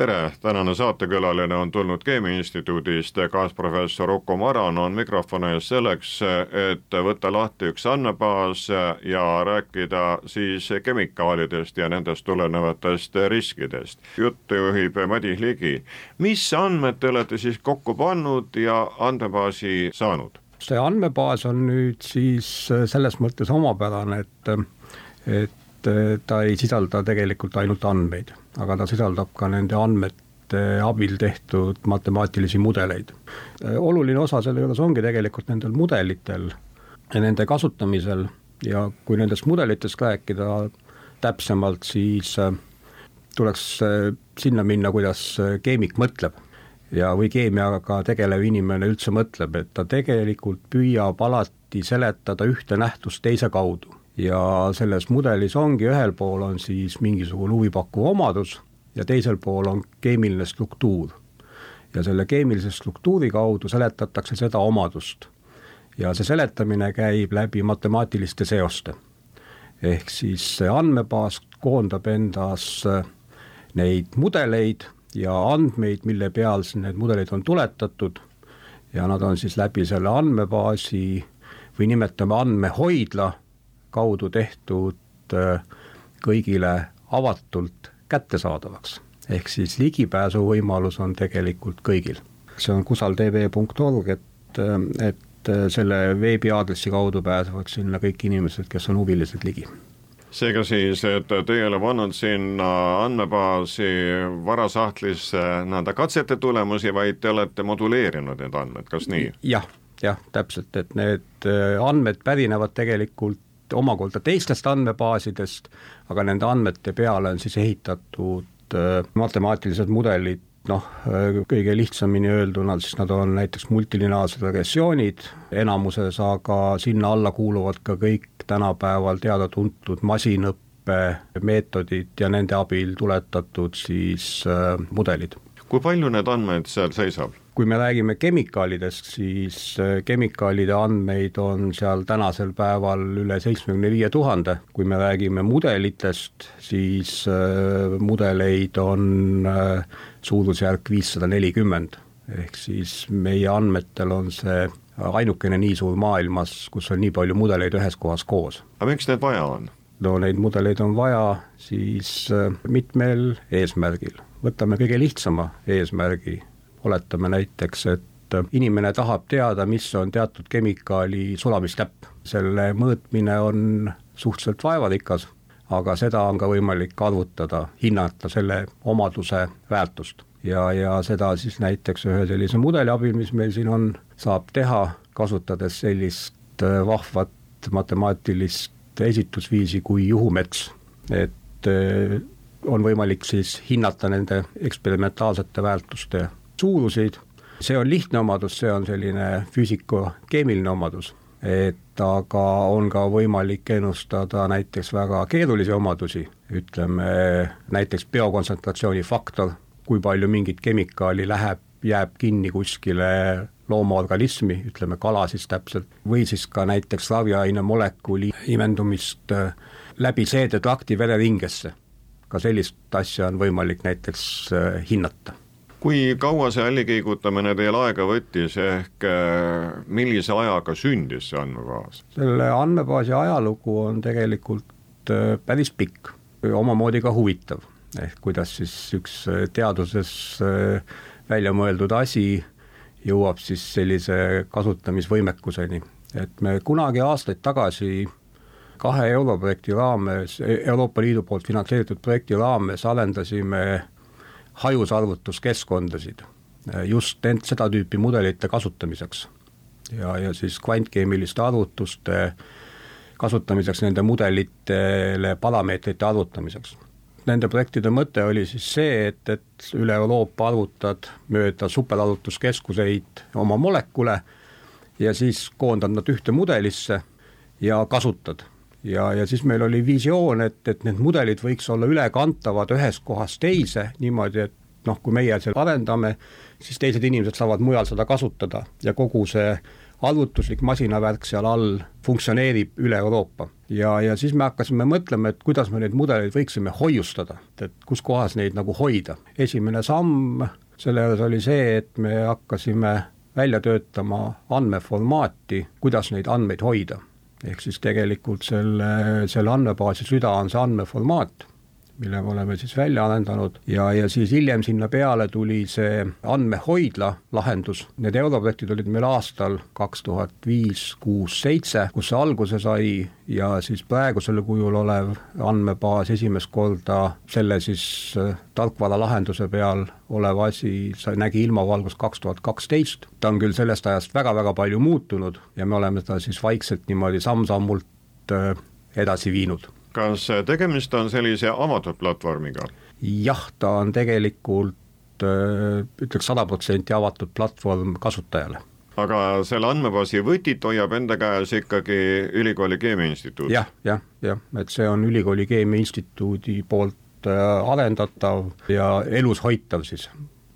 tere, tänane saatekülaline on tulnud Keemiainstituudist, kaasprofessor Uku Maran on mikrofoni ees selleks, et võtta lahti üks andmebaas ja rääkida siis kemikaalidest ja nendest tulenevatest riskidest. juttu juhib Madis Ligi. mis andmed te olete siis kokku pannud ja andmebaasi saanud? see andmebaas on nüüd siis selles mõttes omapärane, et, et ta ei sisalda tegelikult ainult andmeid aga ta sisaldab ka nende andmete abil tehtud matemaatilisi mudeleid. oluline osa selle juures ongi tegelikult nendel mudelitel ja nende kasutamisel ja kui nendest mudelitest rääkida täpsemalt, siis äh, tuleks äh, sinna minna, kuidas äh, keemik mõtleb ja, või keemiaga tegelev inimene üldse mõtleb, et ta tegelikult püüab alati seletada ühte nähtust teise kaudu ja selles mudelis ongi, ühel pool on siis mingisugune huvipakkuv omadus ja teisel pool on keemiline struktuur. ja selle keemilise struktuuri kaudu seletatakse seda omadust. ja see seletamine käib läbi matemaatiliste seoste. ehk siis see andmebaas koondab endas neid mudeleid ja andmeid, mille peal need mudelid on tuletatud ja nad on siis läbi selle andmebaasi või nimetame andmehoidla kaudu tehtud äh, kõigile avatult kättesaadavaks. ehk siis ligipääsuvõimalus on tegelikult kõigil. see on kusagil.tv.org, et, äh, et äh, selle veebiaadressi kaudu pääsevad sinna kõik inimesed, kes on huvilised ligi seega siis, et teie olete pannud sinna andmebaasi varasahtlisse nii-öelda katsete tulemusi, vaid te olete moduleerinud need andmed, kas nii ja,? jah, jah, täpselt, et need andmed pärinevad tegelikult omakorda teistest andmebaasidest, aga nende andmete peale on siis ehitatud äh, matemaatilised mudelid, noh, äh, kõige lihtsamini öelduna siis nad on näiteks multilineaarsed regressioonid enamuses, aga sinna alla kuuluvad ka kõik tänapäeval teada-tuntud masinõppe meetodid ja nende abil tuletatud siis äh, mudelid. kui palju neid andmeid seal seisab? Kui me räägime kemikaalidest, siis äh, kemikaalide andmeid on seal tänasel päeval üle seitsmekümne viie tuhande, kui me räägime mudelitest, siis äh, mudeleid on äh, suurusjärk viissada nelikümmend, ehk siis meie andmetel on see ainukene nii suur maailmas, kus on nii palju mudeleid ühes kohas koos. aga miks neid vaja on? no neid mudeleid on vaja siis mitmel eesmärgil, võtame kõige lihtsama eesmärgi oletame näiteks, et inimene tahab teada, mis on teatud kemikaali sulamistäpp. selle mõõtmine on suhteliselt vaevarikas, aga seda on ka võimalik arvutada, hinnata selle omaduse väärtust. ja, ja seda siis näiteks ühe sellise mudeli abil, mis meil siin on, saab teha, kasutades sellist äh, vahvat matemaatilist esitusviisi kui juhumets, et äh, on võimalik siis hinnata nende eksperimentaalsete väärtuste suuruseid, see on lihtne omadus, see on selline füüsiko-keemiline omadus, et aga on ka võimalik ennustada näiteks väga keerulisi omadusi, ütleme näiteks biokontsentratsiooni faktor, kui palju mingit kemikaali läheb, jääb kinni kuskile loomaorganismi, ütleme kala siis täpselt, või siis ka näiteks raviaine molekuli imendumist äh, läbi seedetrakti vereringesse. ka sellist asja on võimalik näiteks äh, hinnata kui kaua see allikeigutamine teil aega võttis, ehk äh, millise ajaga sündis see andmebaas? selle andmebaasi ajalugu on tegelikult äh, päris pikk, omamoodi ka huvitav, ehk kuidas siis üks äh, teaduses välja mõeldud asi jõuab siis sellise kasutamisvõimekuseni, et me kunagi aastaid tagasi kahe europrojekti raames, Euroopa Liidu poolt finantseeritud projekti raames arendasime hajusarvutuskeskkondasid äh, just ent seda tüüpi mudelite kasutamiseks. ja, ja siis kvantkeemiliste arvutuste kasutamiseks nende mudelitele parameetrite arvutamiseks. nende projektide mõte oli siis see, et, et üle Euroopa arvutad mööda superarvutuskeskuseid oma molekule ja siis koondad nad ühte mudelisse ja kasutad. Ja, ja siis meil oli visioon, et, et need mudelid võiks olla ülekantavad ühest kohast teise niimoodi, et noh, kui meie seda arendame, siis teised inimesed saavad mujal seda kasutada ja kogu see arvutuslik masinavärk seal all funktsioneerib üle Euroopa. ja, ja siis me hakkasime mõtlema, et kuidas me neid mudeleid võiksime hoiustada, et kus kohas neid nagu hoida. esimene samm selle juures oli see, et me hakkasime välja töötama andmeformaati, kuidas neid andmeid hoida. Ehk siis tegelikult selle, selle andmebaasi süda on see andmeformaat mille me oleme siis välja arendanud. Ja, ja siis hiljem sinna peale tuli see andmehoidla lahendus, need europrojektid olid meil aastal kaks tuhat viis, kuus, seitse, kus see alguse sai ja siis praegusel kujul olev andmebaas esimest korda selle siis äh, tarkvaralahenduse peal olev asi, see nägi ilmavalgust kaks tuhat kaksteist, ta on küll sellest ajast väga-väga palju muutunud ja me oleme seda siis vaikselt niimoodi samm-sammult äh, edasi viinud kas tegemist on sellise avatud platvormiga? jah, ta on tegelikult äh, ütleks sada protsenti avatud platvorm kasutajale aga selle andmebaasi võtit hoiab enda käes ikkagi Ülikooli Keemiainstituut ja,? jah, jah, jah, et see on Ülikooli Keemiainstituudi poolt äh, arendatav ja elus hoitav siis.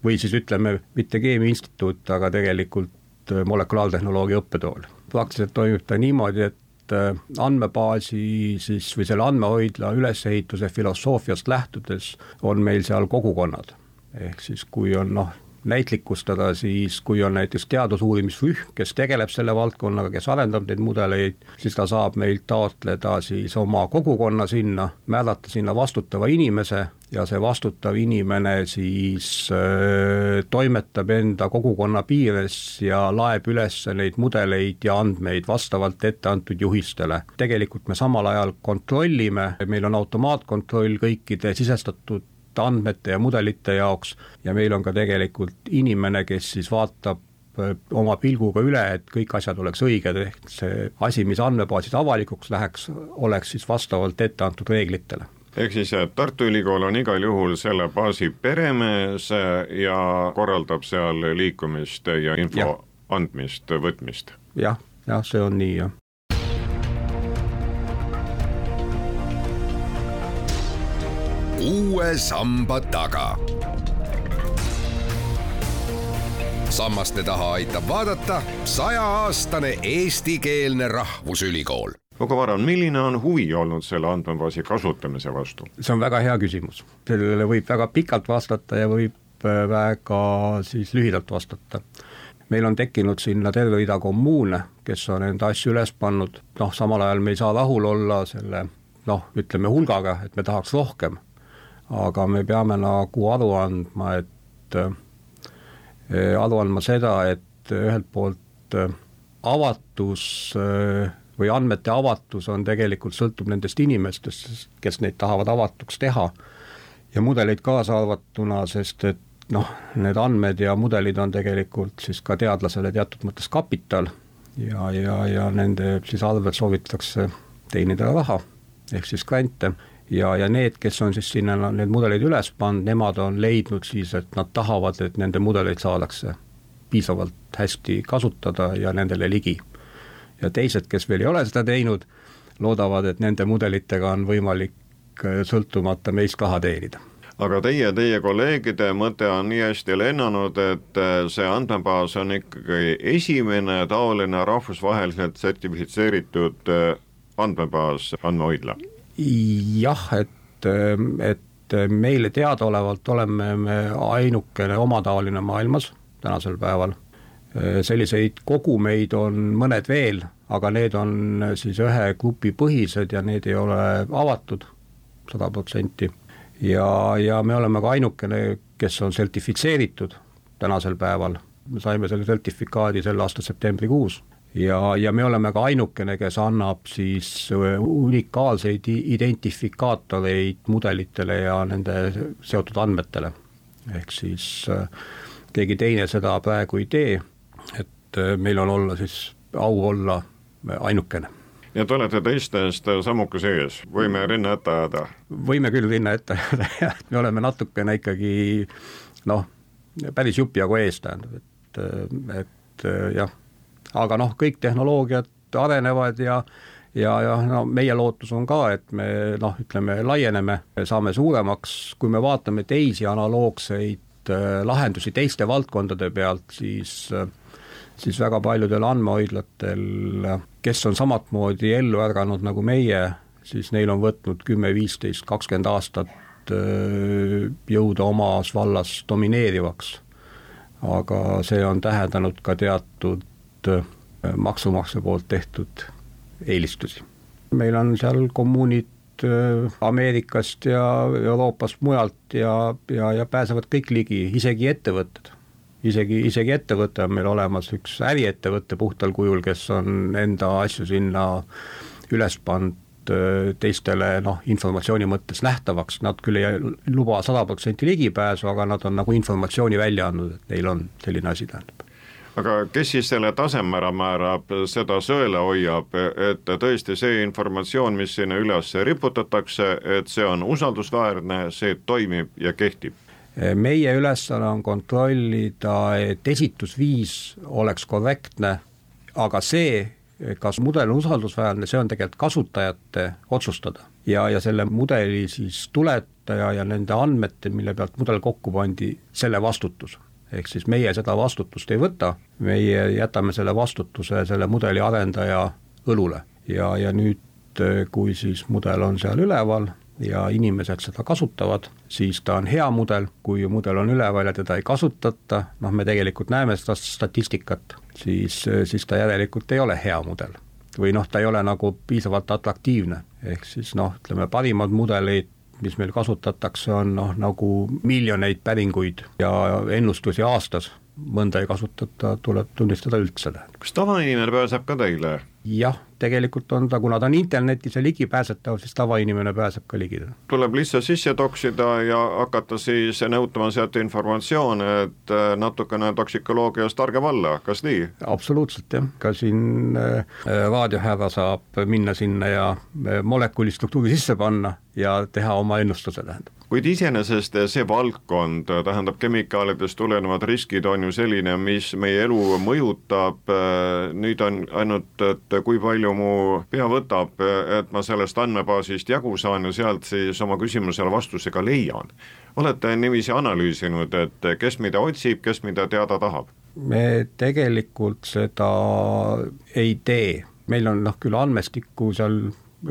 või siis ütleme, mitte Keemiainstituut, aga tegelikult äh, molekulaartehnoloogia õppetool. praktiliselt toimib ta niimoodi, et et äh, andmebaasi siis või selle andmehoidla ülesehituse filosoofiast lähtudes on meil seal kogukonnad. ehk siis kui on noh, näitlikustada, siis kui on näiteks teadusuurimisrühm, kes tegeleb selle valdkonnaga, kes arendab neid mudeleid, siis ta saab meilt taotleda siis oma kogukonna sinna, määrata sinna vastutava inimese ja see vastutav inimene siis öö, toimetab enda kogukonna piires ja laeb üles neid mudeleid ja andmeid vastavalt ette antud juhistele. tegelikult me samal ajal kontrollime, meil on automaatkontroll kõikide sisestatud andmete ja mudelite jaoks ja meil on ka tegelikult inimene, kes siis vaatab oma pilguga üle, et kõik asjad oleks õiged, ehk see asi, mis andmebaasis avalikuks läheks, oleks siis vastavalt ette antud reeglitele ehk siis Tartu Ülikool on igal juhul selle baasi peremees ja korraldab seal liikumist ja info ja. andmist, võtmist ja,? jah, jah, see on nii, jah. Uue samba taga. sammaste taha aitab vaadata sajaaastane eestikeelne rahvusülikool Ugo Varan, milline on huvi olnud selle andmebaasi kasutamise vastu? see on väga hea küsimus, sellele võib väga pikalt vastata ja võib äh, väga siis lühidalt vastata. meil on tekkinud sinna terve rida kommuune, kes on enda asju üles pannud, noh, samal ajal me ei saa rahul olla selle noh, ütleme hulgaga, et me tahaks rohkem, aga me peame nagu aru andma, et äh, aru andma seda, et ühelt poolt äh, avatus äh, või andmete avatus on tegelikult, sõltub nendest inimestest, kes neid tahavad avatuks teha ja mudeleid kaasa arvatuna, sest et noh, need andmed ja mudelid on tegelikult siis ka teadlasele teatud mõttes kapital ja, ja, ja nende siis arvelt soovitakse teenida raha, ehk siis grante ja, ja need, kes on siis sinna need mudeleid üles pannud, nemad on leidnud siis, et nad tahavad, et nende mudeleid saadakse piisavalt hästi kasutada ja nendele ligi ja teised, kes veel ei ole seda teinud, loodavad, et nende mudelitega on võimalik äh, sõltumata meist raha teenida aga teie, teie kolleegide mõte on nii hästi lennanud, et äh, see andmebaas on ikkagi esimene taoline rahvusvaheliselt sertifitseeritud äh, andmebaas, andmehoidla? Jah, et, et meile teadaolevalt oleme me ainukene omataoline maailmas tänasel päeval. Selliseid kogumeid on mõned veel, aga need on siis ühe grupi põhised ja need ei ole avatud sada protsenti. ja, ja me oleme ka ainukene, kes on sertifitseeritud tänasel päeval, me saime selle sertifikaadi selle aasta septembrikuus ja, ja me oleme ka ainukene, kes annab siis unikaalseid identifikaatoreid mudelitele ja nende seotud andmetele. ehk siis äh, keegi teine seda praegu ei tee et äh, meil on olla siis, au olla ainukene. ja te olete teistest sammukese ees, võime rinna ette ajada? võime küll rinna ette ajada jah, me oleme natukene ikkagi noh, päris jupi jagu ees, tähendab, et, et jah, aga noh, kõik tehnoloogiad arenevad ja ja, ja no meie lootus on ka, et me noh, ütleme laieneme, saame suuremaks, kui me vaatame teisi analoogseid äh, lahendusi teiste valdkondade pealt, siis äh, siis väga paljudel andmehoidlatel, kes on samatmoodi ellu ärganud nagu meie, siis neil on võtnud kümme, viisteist, kakskümmend aastat äh, jõuda omas vallas domineerivaks. aga see on tähendanud ka teatud maksumaksja poolt tehtud eelistusi. meil on seal kommuunid äh, Ameerikast ja Euroopast mujalt ja, ja, ja pääsevad kõik ligi, isegi ettevõtted. isegi, isegi ettevõte on meil olemas, üks äriettevõte puhtal kujul, kes on enda asju sinna üles pannud äh, teistele noh, informatsiooni mõttes nähtavaks, nad küll ei luba sada protsenti ligipääsu, aga nad on nagu informatsiooni välja andnud, et neil on selline asi, tähendab aga kes siis selle taseme ära määrab, seda sõela hoiab, et tõesti see informatsioon, mis sinna üles riputatakse, et see on usaldusväärne, see toimib ja kehtib? meie ülesanne on kontrollida, et esitusviis oleks korrektne, aga see, kas mudel on usaldusväärne, see on tegelikult kasutajate otsustada. ja, ja selle mudeli siis tuletaja ja nende andmete, mille pealt mudel kokku pandi, selle vastutus ehk siis meie seda vastutust ei võta, meie jätame selle vastutuse selle mudeli arendaja õlule. Ja, ja nüüd, kui siis mudel on seal üleval ja inimesed seda kasutavad, siis ta on hea mudel, kui mudel on üleval ja teda ei kasutata, noh, me tegelikult näeme seda statistikat, siis, siis ta järelikult ei ole hea mudel. või noh, ta ei ole nagu piisavalt atraktiivne, ehk siis noh, ütleme parimad mudelid mis meil kasutatakse, on noh, nagu miljoneid päringuid ja ennustusi aastas, mõnda ei kasutata, tuleb tunnistada üldse. kas tavainimene pääseb ka teile? jah, tegelikult on ta, kuna ta on internetis ja ligipääsetav, siis tavainimene pääseb ka ligi. tuleb lihtsalt sisse toksida ja hakata siis nõutama sealt informatsiooni, et äh, natukene toksikoloogiast targem olla, kas nii? absoluutselt jah, ka siin äh, raadiohärra saab minna sinna ja äh, molekuli struktuuri sisse panna ja teha oma ennustuse, tähendab kuid iseenesest see valdkond, tähendab kemikaalidest tulenevad riskid on ju selline, mis meie elu mõjutab, nüüd on ainult, et kui palju mu pea võtab, et ma sellest andmebaasist jagu saan ja sealt siis oma küsimusele vastuse ka leian. olete niiviisi analüüsinud, et kes mida otsib, kes mida teada tahab? me tegelikult seda ei tee, meil on noh, küll andmestikku seal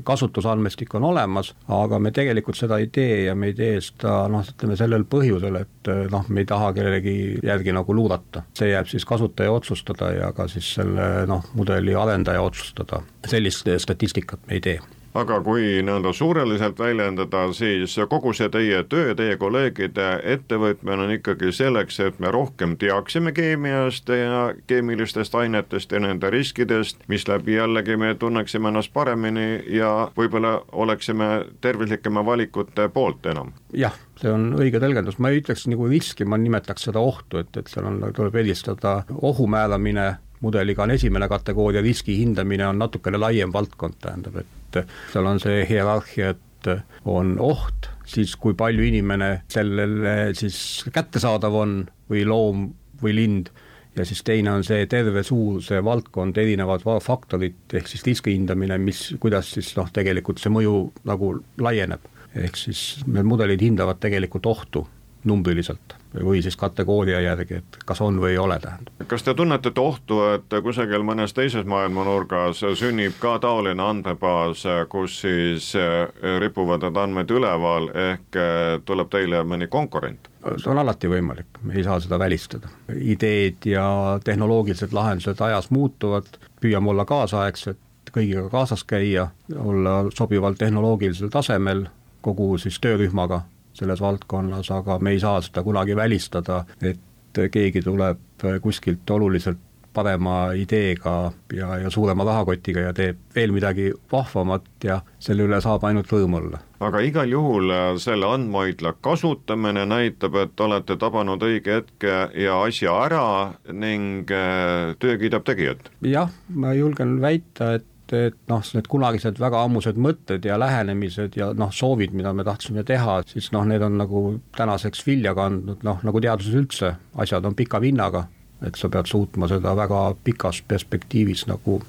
kasutusandmestik on olemas, aga me tegelikult seda ei tee ja me ei tee seda noh, ütleme sellel põhjusel, et noh, me ei taha kellelegi järgi nagu luurata. see jääb siis kasutaja otsustada ja ka siis selle noh, mudeli arendaja otsustada, sellist statistikat me ei tee aga kui nii-öelda suureliselt väljendada, siis kogu see teie töö, teie kolleegide ettevõtmine on ikkagi selleks, et me rohkem teaksime keemiast ja keemilistest ainetest ja nende riskidest, misläbi jällegi me tunneksime ennast paremini ja võib-olla oleksime tervislikema valikute poolt enam. Jah, see on õige tõlgendus, ma ei ütleks nagu riski, ma nimetaks seda ohtu, et, et seal on, tuleb eristada ohu määramine mudeliga on esimene kategooria, riski hindamine on natukene laiem valdkond, tähendab, et seal on see hierarhia, et on oht, siis kui palju inimene sellele siis kättesaadav on või loom või lind, ja siis teine on see terve suur see valdkond, erinevad faktorid, ehk siis riski hindamine, mis, kuidas siis noh, tegelikult see mõju nagu laieneb. ehk siis need mudelid hindavad tegelikult ohtu numbriliselt või siis kategooria järgi, et kas on või ei ole, tähendab. kas te tunnetate ohtu, et kusagil mõnes teises maailmanurgas sünnib ka taoline andmebaas, kus siis eh, ripuvad need andmed üleval, ehk eh, tuleb teile mõni konkurent? see on alati võimalik, me ei saa seda välistada. ideed ja tehnoloogilised lahendused ajas muutuvad, püüame olla kaasaegsed, kõigiga kaasas käia, olla sobival tehnoloogilisel tasemel kogu siis töörühmaga selles valdkonnas, aga me ei saa seda kunagi välistada, et keegi tuleb kuskilt oluliselt parema ideega ja, ja suurema rahakotiga ja teeb veel midagi vahvamat ja selle üle saab ainult rõõm olla. aga igal juhul äh, selle andmehoidla kasutamine näitab, et olete tabanud õige hetke ja asja ära ning äh, töö kiidab tegijat? jah, ma julgen väita, et et noh, need kunagised väga ammused mõtted ja lähenemised ja noh, soovid, mida me tahtsime teha, siis noh, need on nagu tänaseks vilja kandnud, noh nagu teaduses üldse, asjad on pika vinnaga, et sa pead suutma seda väga pikas perspektiivis nagu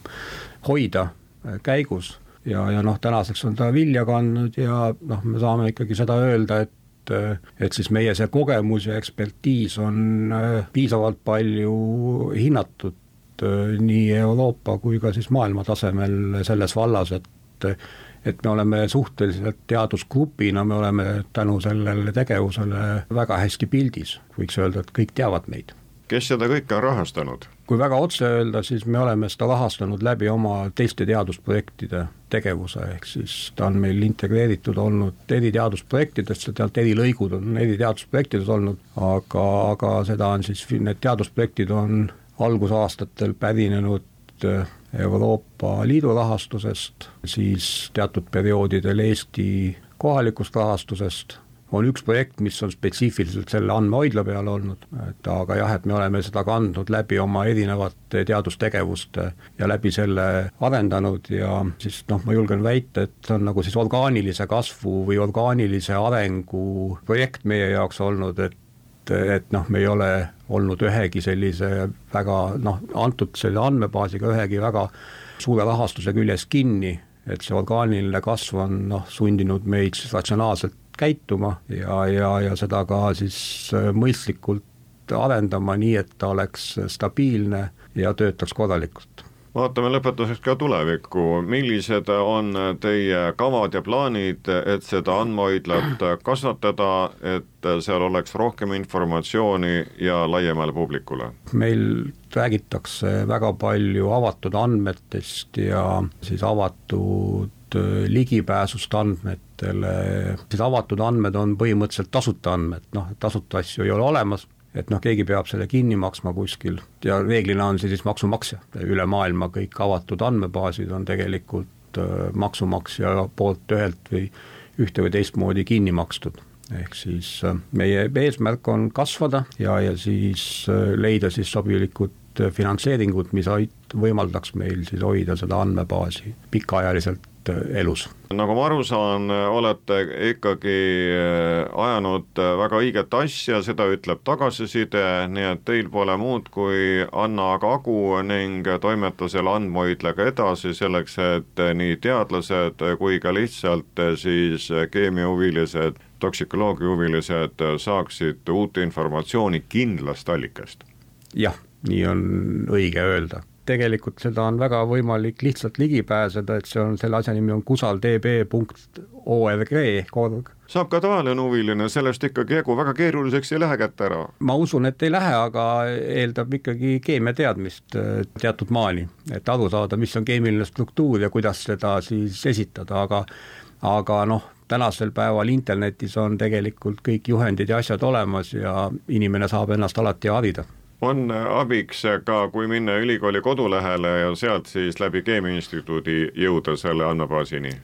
hoida äh, käigus. Ja, ja noh, tänaseks on ta vilja kandnud ja noh, me saame ikkagi seda öelda, et et siis meie see kogemus ja ekspertiis on äh, piisavalt palju hinnatud. äh, nii Euroopa kui ka siis maailma tasemel selles vallas, et et me oleme suhteliselt teadusgrupina, me oleme tänu sellele tegevusele väga hästi pildis, võiks öelda, et kõik teavad meid. Kes seda kõike on rahastanud? kui väga otse öelda, siis me oleme seda rahastanud läbi oma teiste teadusprojektide tegevuse, ehk siis ta on meil integreeritud olnud eri teadusprojektidesse, sealt eri lõigud on eri teadusprojektides olnud, aga, aga seda on siis, need teadusprojektid on algusaastatel pärinenud äh, Euroopa Liidu rahastusest, siis teatud perioodidel Eesti kohalikust rahastusest. On üks projekt, mis on spetsiifiliselt selle andmehoidla peal olnud, et aga jah, et me oleme seda kandnud läbi oma erinevate teadustegevuste ja läbi selle arendanud ja siis noh, ma julgen väita, et see on nagu siis orgaanilise kasvu või orgaanilise arengu projekt meie jaoks olnud, et et noh, me ei ole olnud ühegi sellise väga noh, antud selle andmebaasiga ühegi väga suure rahastuse küljes kinni, et see orgaaniline kasv on noh, sundinud meid siis ratsionaalselt käituma ja, ja, ja seda ka siis mõistlikult arendama, nii et ta oleks stabiilne ja töötaks korralikult vaatame lõpetuseks ka tulevikku, millised on teie kavad ja plaanid, et seda andmehoidlat kasvatada, et seal oleks rohkem informatsiooni ja laiemale publikule? meil räägitakse väga palju avatud andmetest ja siis avatud Äh, ligipääsust andmetele, siis avatud andmed on põhimõtteliselt tasuta andmed, noh, tasuta asju ei ole olemas, et noh, keegi peab selle kinni maksma kuskil ja reeglina on see siis maksumaksja, üle maailma kõik avatud andmebaasid on tegelikult äh, maksumaksja poolt ühelt või ühte või teistmoodi kinni makstud. Ehk siis äh, meie eesmärk on kasvada ja, ja siis leida siis sobilikud finantseeringud, mis ait-, võimaldaks meil siis hoida seda andmebaasi pikaajaliselt Äh, elus. nagu ma aru saan, olete ikkagi äh, ajanud äh, väga õiget asja, seda ütleb tagasiside, nii et teil pole muud kui anna aga hagu ning toimeta selle andmehoidlaga edasi, selleks et nii teadlased kui ka lihtsalt siis keemiahuvilised, toksikoloogiahuvilised saaksid uut informatsiooni kindlast allikast? jah, nii on õige öelda tegelikult seda on väga võimalik lihtsalt ligi pääseda, et see on, selle asja nimi on kusaldb.org ehk org. saab ka tavaline huviline sellest ikkagi jagu, väga keeruliseks ei lähe kätte ära? ma usun, et ei lähe, aga eeldab ikkagi keemiateadmist äh, teatud maani, et aru saada, mis on keemiline struktuur ja kuidas seda siis esitada, aga aga noh, tänasel päeval internetis on tegelikult kõik juhendid ja asjad olemas ja inimene saab ennast alati harida on abiks ka, kui minna ülikooli kodulehele ja sealt siis läbi Keemiainstituudi jõuda selle andmebaasini?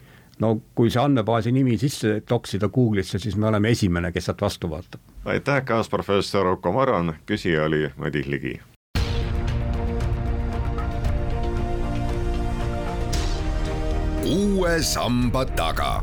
no kui see andmebaasi nimi sisse toksida Google'isse, siis me oleme esimene, kes sealt vastu vaatab. aitäh, kaasprofessor Uko Maran, küsija oli Madis Ligi. uue samba taga